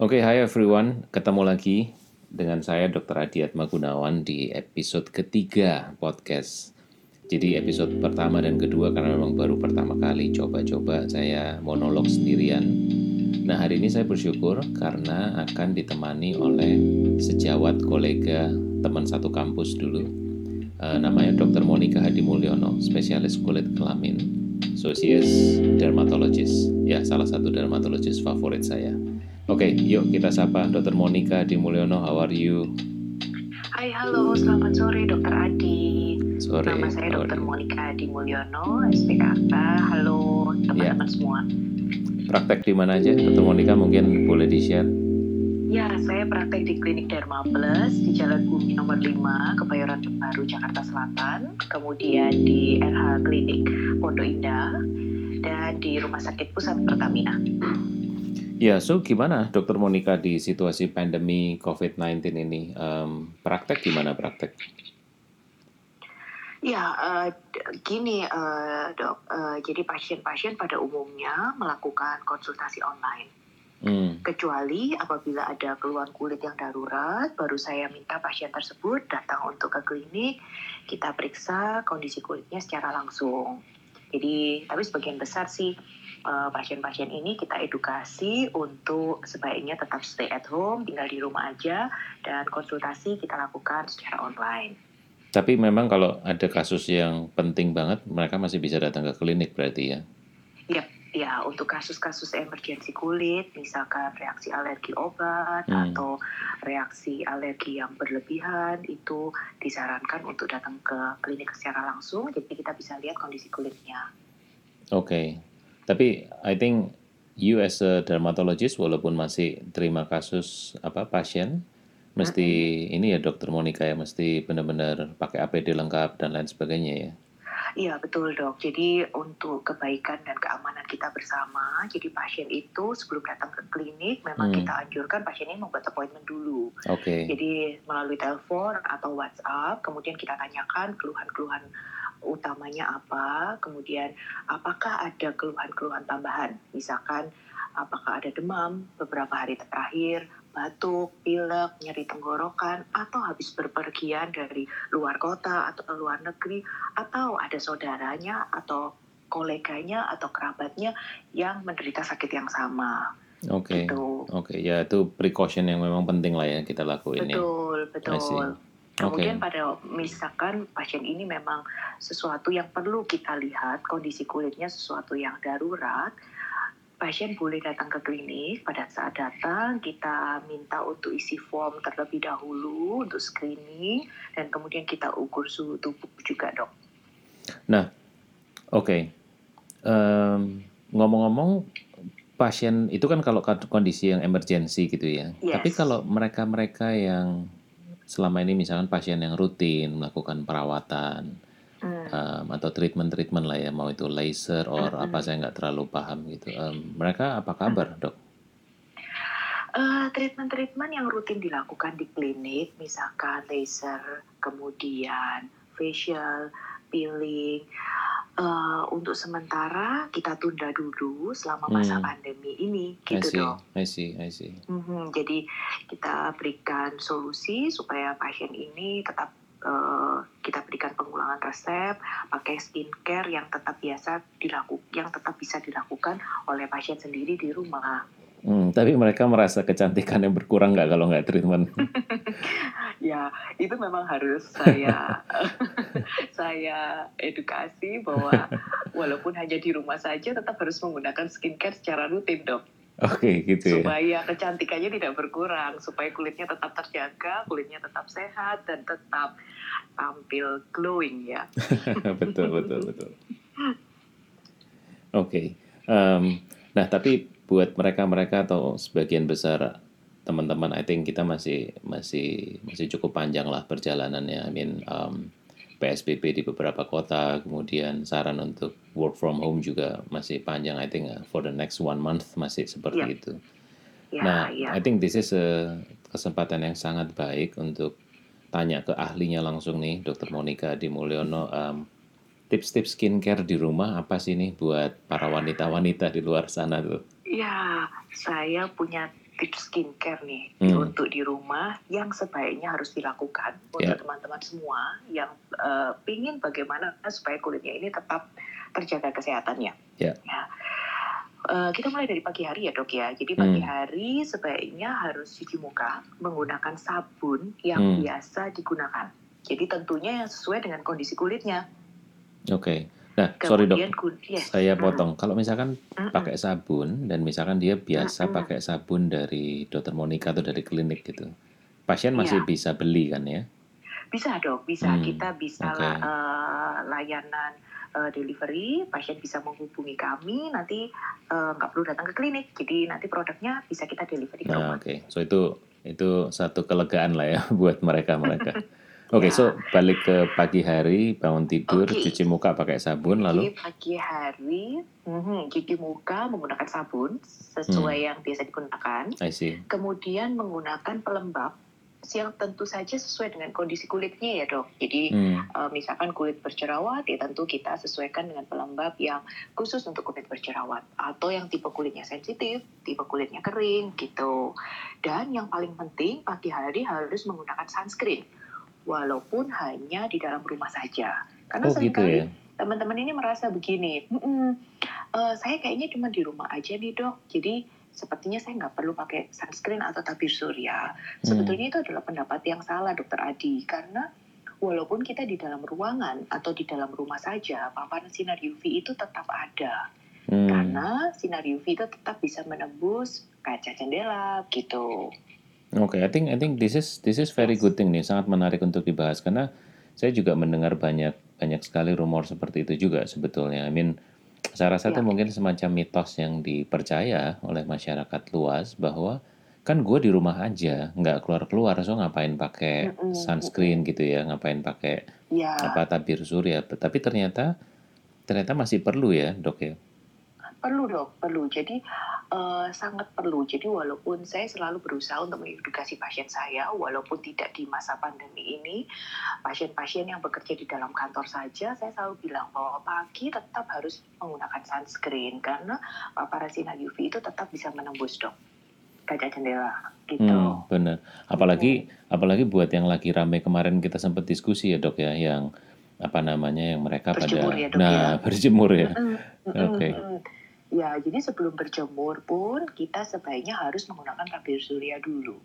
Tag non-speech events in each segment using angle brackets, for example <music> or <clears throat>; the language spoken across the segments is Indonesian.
Oke, hai everyone. Ketemu lagi dengan saya Dr. Adiatma Gunawan di episode ketiga podcast. Jadi episode pertama dan kedua karena memang baru pertama kali coba-coba saya monolog sendirian. Nah hari ini saya bersyukur karena akan ditemani oleh sejawat kolega teman satu kampus dulu. Uh, namanya Dr. Monica Hadi Mulyono, spesialis kulit kelamin, Socius Dermatologist. Ya, salah satu dermatologis favorit saya. Oke, okay, yuk kita sapa Dr. Monica di Mulyono. How are you? Hai, halo. Selamat sore, Dr. Adi. Sore. Nama saya Dr. Monica di Mulyono, SPKK. Halo, teman-teman ya. semua. Praktek di mana aja, Dr. Monica? Mungkin boleh di-share. Ya, saya praktek di Klinik Derma Plus di Jalan Bumi nomor 5, Kebayoran Baru, Jakarta Selatan. Kemudian di RH Klinik Pondok Indah dan di Rumah Sakit Pusat Pertamina. Ya, so gimana Dokter Monica di situasi pandemi COVID-19 ini? Um, praktek gimana praktek? Ya, uh, gini uh, dok, uh, jadi pasien-pasien pada umumnya melakukan konsultasi online. Hmm. Kecuali apabila ada keluhan kulit yang darurat, baru saya minta pasien tersebut datang untuk ke klinik, kita periksa kondisi kulitnya secara langsung. Jadi, tapi sebagian besar sih pasien-pasien uh, ini kita edukasi untuk sebaiknya tetap stay at home, tinggal di rumah aja, dan konsultasi kita lakukan secara online. Tapi memang kalau ada kasus yang penting banget, mereka masih bisa datang ke klinik berarti ya? Iya, ya untuk kasus-kasus emergensi kulit, misalkan reaksi alergi obat hmm. atau reaksi alergi yang berlebihan, itu disarankan untuk datang ke klinik secara langsung, jadi kita bisa lihat kondisi kulitnya. Oke, okay. Tapi I think you as a dermatologist walaupun masih terima kasus apa pasien mesti uh-huh. ini ya dokter Monica ya mesti benar-benar pakai APD lengkap dan lain sebagainya ya. Iya betul dok. Jadi untuk kebaikan dan keamanan kita bersama, jadi pasien itu sebelum datang ke klinik memang hmm. kita anjurkan pasien ini membuat appointment dulu. Oke. Okay. Jadi melalui telepon atau WhatsApp, kemudian kita tanyakan keluhan-keluhan utamanya apa, kemudian apakah ada keluhan-keluhan tambahan, misalkan apakah ada demam beberapa hari terakhir, batuk, pilek, nyeri tenggorokan, atau habis berpergian dari luar kota atau luar negeri, atau ada saudaranya atau koleganya atau kerabatnya yang menderita sakit yang sama. Oke, okay. gitu. oke, okay. ya itu precaution yang memang penting lah ya kita lakuin betul, ya. Betul, betul. Kemudian okay. pada misalkan pasien ini memang sesuatu yang perlu kita lihat kondisi kulitnya sesuatu yang darurat, pasien boleh datang ke klinik. Pada saat datang kita minta untuk isi form terlebih dahulu untuk screening dan kemudian kita ukur suhu tubuh juga dok. Nah, oke. Okay. Um, ngomong-ngomong pasien itu kan kalau kondisi yang emergensi gitu ya. Yes. Tapi kalau mereka-mereka yang selama ini misalkan pasien yang rutin melakukan perawatan hmm. um, atau treatment-treatment lah ya mau itu laser or hmm. apa saya nggak terlalu paham gitu um, mereka apa kabar hmm. dok? Uh, treatment-treatment yang rutin dilakukan di klinik misalkan laser kemudian facial peeling uh, untuk sementara kita tunda dulu selama masa hmm. pandemi ini gitu dong. I see, I see. Mm-hmm. Jadi kita berikan solusi supaya pasien ini tetap uh, kita berikan pengulangan resep, pakai skincare yang tetap biasa dilakukan, yang tetap bisa dilakukan oleh pasien sendiri di rumah. Hmm, tapi mereka merasa kecantikannya berkurang nggak kalau nggak treatment? <laughs> ya, itu memang harus saya <laughs> saya edukasi bahwa <laughs> walaupun hanya di rumah saja tetap harus menggunakan skincare secara rutin, dok. Oke, okay, gitu ya. Supaya kecantikannya tidak berkurang, supaya kulitnya tetap terjaga, kulitnya tetap sehat dan tetap tampil glowing ya. betul, betul, betul. Oke. Okay. Um, nah, tapi buat mereka-mereka atau sebagian besar teman-teman, I think kita masih masih masih cukup panjang lah perjalanannya. I mean um, PSBB di beberapa kota, kemudian saran untuk work from home juga masih panjang. I think uh, for the next one month masih seperti yeah. itu. Yeah, nah, yeah. I think this is a kesempatan yang sangat baik untuk tanya ke ahlinya langsung nih, Dr. Monica di Mulyono. Um, tips-tips skincare di rumah apa sih nih buat para wanita-wanita di luar sana tuh? Ya, saya punya tips skincare nih hmm. untuk di rumah yang sebaiknya harus dilakukan untuk ya. teman-teman semua yang uh, pingin bagaimana supaya kulitnya ini tetap terjaga kesehatannya. Yeah. Ya. Uh, kita mulai dari pagi hari ya dok ya. Jadi pagi hmm. hari sebaiknya harus cuci muka menggunakan sabun yang hmm. biasa digunakan. Jadi tentunya yang sesuai dengan kondisi kulitnya. Oke. Okay. Nah, sorry dok, yes. saya potong. Kalau misalkan uh -uh. pakai sabun dan misalkan dia biasa uh -uh. pakai sabun dari Dokter Monica atau dari klinik gitu, pasien masih yeah. bisa beli kan ya? Bisa dok, bisa. Hmm. Kita bisa okay. uh, layanan uh, delivery, pasien bisa menghubungi kami, nanti nggak uh, perlu datang ke klinik, jadi nanti produknya bisa kita delivery ke nah, Oke, okay. so itu itu satu kelegaan lah ya <laughs> buat mereka mereka. <laughs> Oke, okay, ya. so balik ke pagi hari, bangun tidur, okay. cuci muka pakai sabun, lalu pagi hari, mm, cuci muka menggunakan sabun sesuai hmm. yang biasa digunakan. I see. Kemudian menggunakan pelembab yang tentu saja sesuai dengan kondisi kulitnya ya dok. Jadi hmm. uh, misalkan kulit berjerawat, ya tentu kita sesuaikan dengan pelembab yang khusus untuk kulit berjerawat atau yang tipe kulitnya sensitif, tipe kulitnya kering gitu. Dan yang paling penting pagi hari harus menggunakan sunscreen walaupun hanya di dalam rumah saja. Karena oh, gitu ya? teman-teman ini merasa begini, mm uh, saya kayaknya cuma di rumah aja nih dok, jadi sepertinya saya nggak perlu pakai sunscreen atau tabir surya. Hmm. Sebetulnya itu adalah pendapat yang salah dokter Adi, karena walaupun kita di dalam ruangan atau di dalam rumah saja, paparan sinar UV itu tetap ada. Hmm. Karena sinar UV itu tetap bisa menembus kaca jendela gitu. Oke, okay, I think I think this is this is very good thing nih, sangat menarik untuk dibahas karena saya juga mendengar banyak banyak sekali rumor seperti itu juga sebetulnya. I mean, saya rasa itu ya. mungkin semacam mitos yang dipercaya oleh masyarakat luas bahwa kan gue di rumah aja, nggak keluar keluar, so ngapain pakai sunscreen gitu ya, ngapain pakai ya. apa tabir surya. Tapi ternyata ternyata masih perlu ya, dok ya. Perlu dok, perlu. Jadi uh, sangat perlu. Jadi walaupun saya selalu berusaha untuk mengedukasi pasien saya, walaupun tidak di masa pandemi ini, pasien-pasien yang bekerja di dalam kantor saja, saya selalu bilang bahwa pagi tetap harus menggunakan sunscreen karena paparan sinar UV itu tetap bisa menembus dok kaca jendela gitu. Hmm, benar. Apalagi hmm. apalagi buat yang lagi rame kemarin kita sempat diskusi ya dok ya, yang apa namanya yang mereka berjemur pada ya, dok, nah ya. <laughs> berjemur ya. Mm, Oke. Okay. Ya, jadi sebelum berjemur pun kita sebaiknya harus menggunakan tabir surya dulu.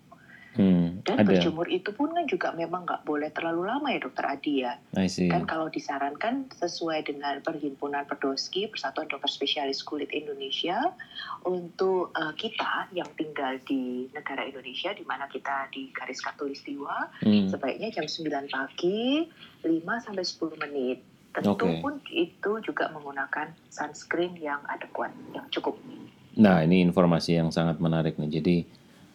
Hmm, Dan ada. berjemur itu pun kan juga memang nggak boleh terlalu lama ya dokter Adi ya. Kan kalau disarankan sesuai dengan Perhimpunan Pedoski Persatuan Dokter Spesialis Kulit Indonesia untuk uh, kita yang tinggal di negara Indonesia di mana kita di garis katulistiwa hmm. sebaiknya jam 9 pagi 5 sampai 10 menit Tentu okay. pun itu juga menggunakan sunscreen yang adekuat, yang cukup. Nah, ini informasi yang sangat menarik nih. Jadi,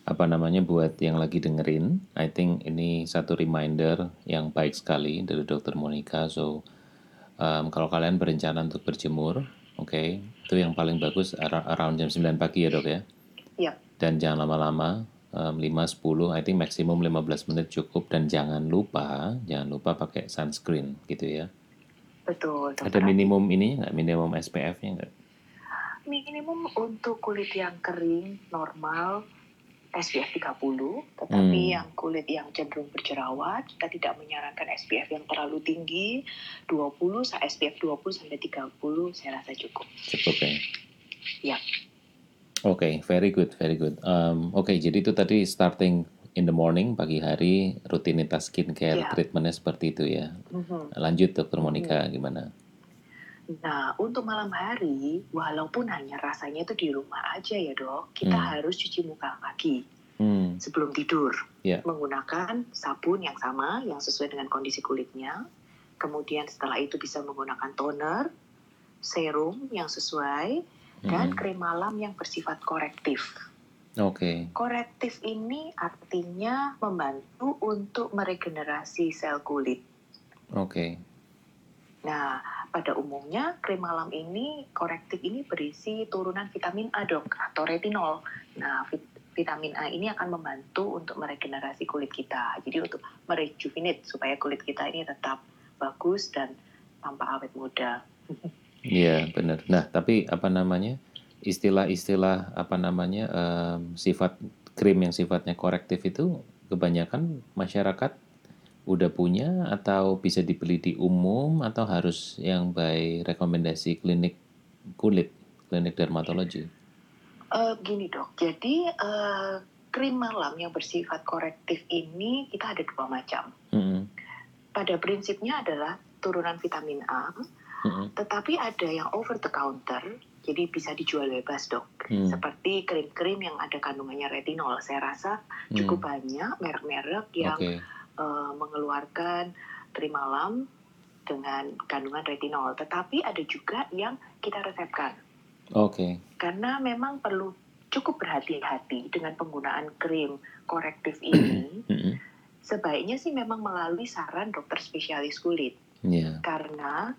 apa namanya buat yang lagi dengerin, I think ini satu reminder yang baik sekali dari Dokter Monica. So, um, kalau kalian berencana untuk berjemur, oke, okay, itu yang paling bagus around jam 9 pagi ya dok ya? Iya. Dan jangan lama-lama, um, 5-10, I think maksimum 15 menit cukup. Dan jangan lupa, jangan lupa pakai sunscreen gitu ya. Betul. Ada minimum ini nggak? Minimum SPF-nya nggak? Minimum untuk kulit yang kering normal SPF 30, tetapi hmm. yang kulit yang cenderung berjerawat kita tidak menyarankan SPF yang terlalu tinggi 20 SPF 20 sampai 30 saya rasa cukup. Cukup ya. Ya. Oke, okay, very good, very good. Um, Oke, okay, jadi itu tadi starting in the morning pagi hari rutinitas skincare yeah. treatmentnya seperti itu ya. Mm-hmm. Lanjut dokter Monica mm-hmm. gimana? Nah untuk malam hari walaupun hanya rasanya itu di rumah aja ya dok, kita mm. harus cuci muka kaki mm. sebelum tidur yeah. menggunakan sabun yang sama yang sesuai dengan kondisi kulitnya. Kemudian setelah itu bisa menggunakan toner, serum yang sesuai, mm. dan krim malam yang bersifat korektif. Oke. Okay. Korektif ini artinya membantu untuk meregenerasi sel kulit. Oke. Okay. Nah, pada umumnya krim malam ini korektif ini berisi turunan vitamin A dok atau retinol. Nah, vit vitamin A ini akan membantu untuk meregenerasi kulit kita. Jadi untuk merejuvenate supaya kulit kita ini tetap bagus dan tanpa awet muda. Iya benar. Nah tapi apa namanya? Istilah-istilah apa namanya um, sifat krim yang sifatnya korektif itu kebanyakan masyarakat udah punya atau bisa dibeli di umum atau harus yang by rekomendasi klinik kulit, klinik dermatologi? Uh, gini dok, jadi uh, krim malam yang bersifat korektif ini kita ada dua macam. Mm -hmm. Pada prinsipnya adalah turunan vitamin A, mm -hmm. tetapi ada yang over the counter jadi bisa dijual bebas dok. Hmm. Seperti krim-krim yang ada kandungannya retinol. Saya rasa cukup hmm. banyak merek-merek yang okay. uh, mengeluarkan krim malam dengan kandungan retinol. Tetapi ada juga yang kita resepkan. Oke. Okay. Karena memang perlu cukup berhati-hati dengan penggunaan krim korektif ini. <clears throat> Hmm. Sebaiknya sih memang melalui saran dokter spesialis kulit. Yeah. Karena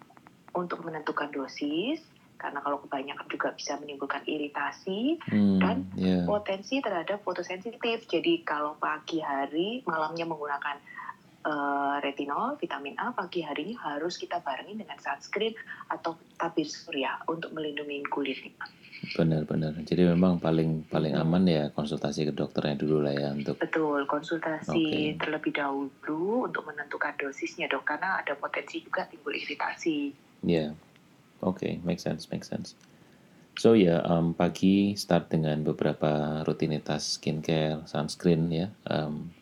untuk menentukan dosis karena kalau kebanyakan juga bisa menimbulkan iritasi hmm, dan yeah. potensi terhadap fotosensitif. Jadi kalau pagi hari malamnya menggunakan uh, retinol, vitamin A, pagi harinya harus kita barengin dengan sunscreen atau tabir surya untuk melindungi kulit. Benar-benar. Jadi memang paling paling aman ya konsultasi ke dokternya dulu lah ya untuk. Betul, konsultasi okay. terlebih dahulu untuk menentukan dosisnya dok, karena ada potensi juga timbul iritasi. Ya. Yeah. Oke, okay, make sense, make sense. So ya, yeah, um, pagi start dengan beberapa rutinitas skincare, sunscreen ya. Um,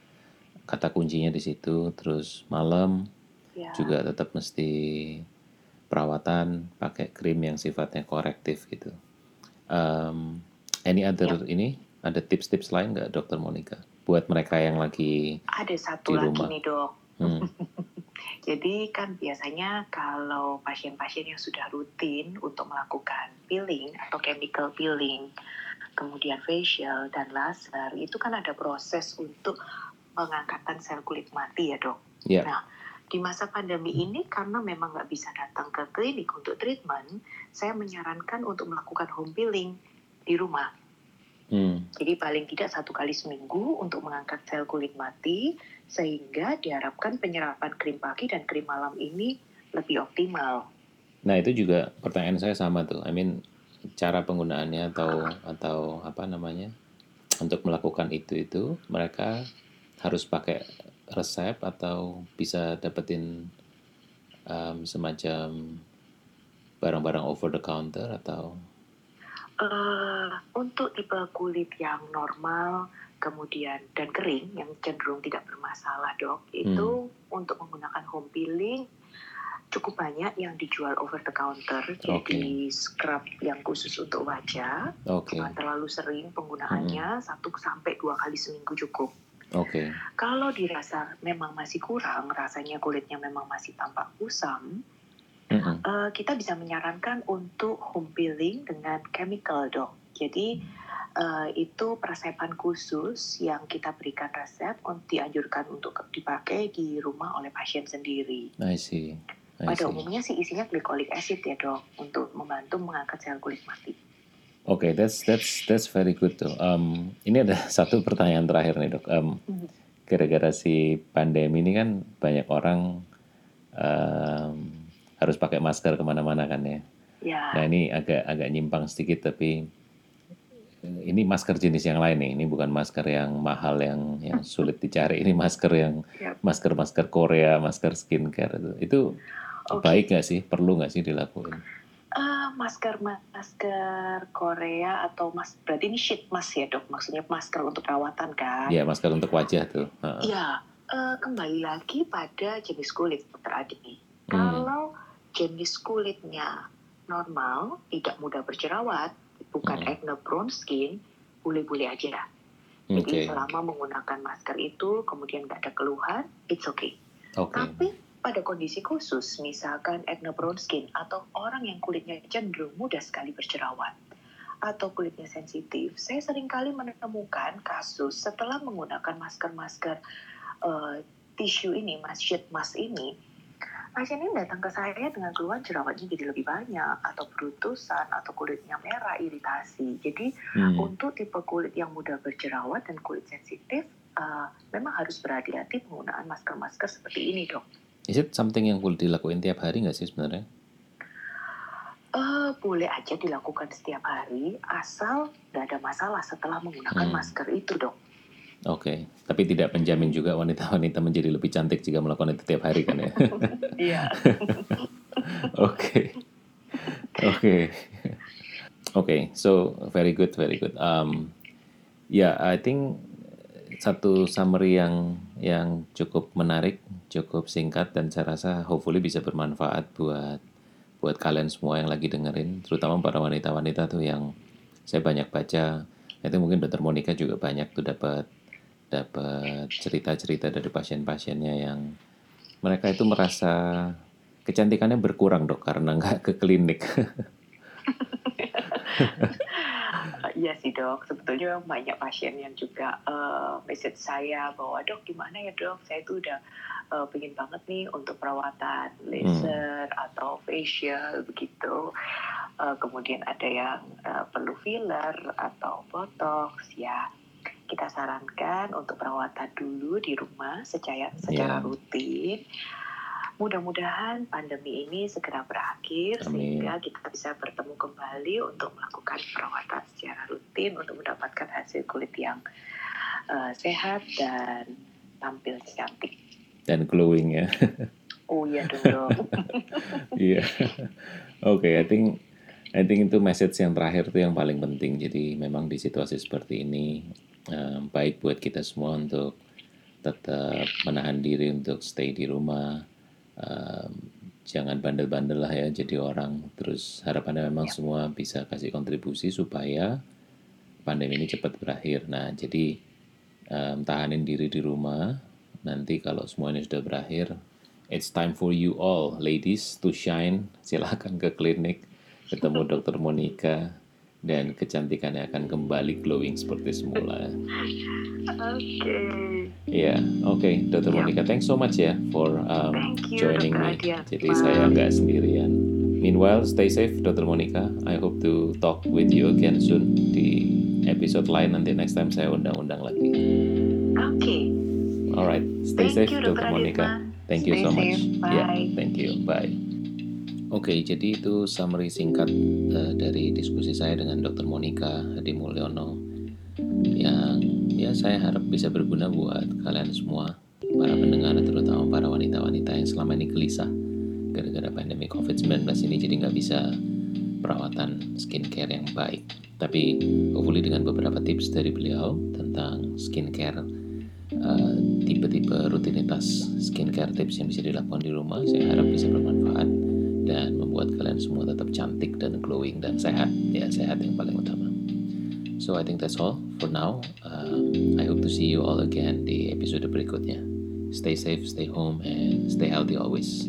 kata kuncinya di situ. Terus malam yeah. juga tetap mesti perawatan, pakai krim yang sifatnya korektif gitu. Um, any other yeah. ini? Ada tips-tips lain nggak, Dokter Monica? Buat mereka yang lagi ada satu di rumah. lagi nih dok. Hmm. <laughs> Jadi kan biasanya kalau pasien-pasien yang sudah rutin untuk melakukan peeling atau chemical peeling, kemudian facial dan laser, itu kan ada proses untuk pengangkatan sel kulit mati ya dok. Yeah. Nah, di masa pandemi ini karena memang nggak bisa datang ke klinik untuk treatment, saya menyarankan untuk melakukan home peeling di rumah. Hmm. Jadi paling tidak satu kali seminggu untuk mengangkat sel kulit mati sehingga diharapkan penyerapan krim pagi dan krim malam ini lebih optimal. Nah itu juga pertanyaan saya sama tuh. I mean cara penggunaannya atau atau apa namanya untuk melakukan itu itu mereka harus pakai resep atau bisa dapetin um, semacam barang-barang over the counter atau Uh, untuk tipe kulit yang normal, kemudian dan kering yang cenderung tidak bermasalah dok, hmm. itu untuk menggunakan home peeling cukup banyak yang dijual over the counter, okay. jadi scrub yang khusus untuk wajah, okay. jangan terlalu sering penggunaannya, hmm. satu sampai dua kali seminggu cukup. Oke. Okay. Kalau dirasa memang masih kurang, rasanya kulitnya memang masih tampak kusam, mm-hmm. uh, kita bisa menyarankan untuk home peeling dengan chemical dok. Jadi uh, itu peresepan khusus yang kita berikan resep untuk dianjurkan untuk dipakai di rumah oleh pasien sendiri. I see. I Pada see. umumnya sih isinya glycolic acid ya dok untuk membantu mengangkat sel kulit mati. Oke, okay, that's that's that's very good tuh. Um, ini ada <laughs> satu pertanyaan terakhir nih dok. Um, mm-hmm. Gara-gara si pandemi ini kan banyak orang um, harus pakai masker ke mana-mana kan ya. ya. Nah ini agak agak nyimpang sedikit tapi ini masker jenis yang lain nih. Ini bukan masker yang mahal yang yang sulit dicari. Ini masker yang masker masker Korea, masker skincare itu. Itu okay. baik nggak sih? Perlu nggak sih dilakukan? Uh, masker masker Korea atau mas berarti ini sheet mask ya dok? Maksudnya masker untuk perawatan kan? Iya masker untuk wajah tuh. Iya. Uh. Uh, kembali lagi pada jenis kulit dokter Adi. Hmm. Kalau jenis kulitnya normal, tidak mudah berjerawat, bukan hmm. acne prone skin, boleh-boleh aja. Jadi okay. selama menggunakan masker itu, kemudian nggak ada keluhan, it's okay. okay. Tapi pada kondisi khusus, misalkan acne prone skin atau orang yang kulitnya cenderung mudah sekali berjerawat atau kulitnya sensitif, saya sering kali menemukan kasus setelah menggunakan masker-masker uh, tisu ini, mas sheet mask ini, pasien ini datang ke saya dengan keluhan jerawatnya jadi lebih banyak atau berutusan atau kulitnya merah iritasi jadi hmm. untuk tipe kulit yang mudah berjerawat dan kulit sensitif uh, memang harus berhati-hati penggunaan masker-masker seperti ini dok. Is it something yang boleh dilakukan tiap hari nggak sih sebenarnya? Uh, boleh aja dilakukan setiap hari asal nggak ada masalah setelah menggunakan hmm. masker itu dok. Oke, okay. tapi tidak menjamin juga wanita-wanita menjadi lebih cantik jika melakukan itu tiap hari kan ya? <laughs> Iya. <laughs> Oke, oke, oke. So very good, very good. Um, ya, yeah, I think satu summary yang yang cukup menarik, cukup singkat dan saya rasa hopefully bisa bermanfaat buat buat kalian semua yang lagi dengerin, terutama para wanita-wanita tuh yang saya banyak baca. Itu mungkin Dokter Monica juga banyak tuh dapat dapat cerita-cerita dari pasien-pasiennya yang mereka itu merasa kecantikannya berkurang dok karena nggak ke klinik. <laughs> Iya sih dok, sebetulnya banyak pasien yang juga uh, message saya bahwa dok gimana ya dok, saya itu udah uh, pengen banget nih untuk perawatan laser hmm. atau facial begitu. Uh, kemudian ada yang uh, perlu filler atau botox ya kita sarankan untuk perawatan dulu di rumah secara secara yeah. rutin. Mudah-mudahan pandemi ini segera berakhir Amin. sehingga kita bisa bertemu kembali untuk melakukan perawatan secara rutin untuk mendapatkan hasil kulit yang uh, sehat dan tampil cantik dan glowing ya. Oh iya dong. <laughs> Iya. Oke, I think I think itu message yang terakhir itu yang paling penting. Jadi memang di situasi seperti ini um, baik buat kita semua untuk tetap menahan diri untuk stay di rumah. Um, jangan bandel-bandel lah ya jadi orang. Terus harapannya memang ya. semua bisa kasih kontribusi supaya pandemi ini cepat berakhir. Nah jadi um, tahanin diri di rumah. Nanti kalau semua ini sudah berakhir it's time for you all ladies to shine. Silahkan ke klinik ketemu <laughs> dokter Monica dan kecantikannya akan kembali glowing seperti semula. Oke. Okay. Ya, yeah, oke, okay. Dokter yeah. Monica, thanks so much ya for um, you, joining me. Jadi Bye. saya nggak sendirian. Meanwhile, stay safe, Dokter Monica. I hope to talk with you again soon di episode lain nanti next time saya undang-undang lagi. Oke. Okay. Alright, stay thank safe, Dokter Monica. Thank you stay so much. Bye. Yeah, thank you. Bye. Oke, okay, jadi itu summary singkat uh, dari diskusi saya dengan Dr. Monica Hadi Mulyono yang ya saya harap bisa berguna buat kalian semua, para pendengar terutama para wanita-wanita yang selama ini gelisah gara-gara pandemi COVID-19 ini jadi nggak bisa perawatan skincare yang baik. Tapi hopefully dengan beberapa tips dari beliau tentang skincare uh, tipe-tipe rutinitas skincare tips yang bisa dilakukan di rumah, saya harap bisa bermanfaat dan membuat kalian semua tetap cantik dan glowing dan sehat. Ya sehat yang paling utama. So I think that's all for now. Um, I hope to see you all again di episode berikutnya. Stay safe stay home and stay healthy always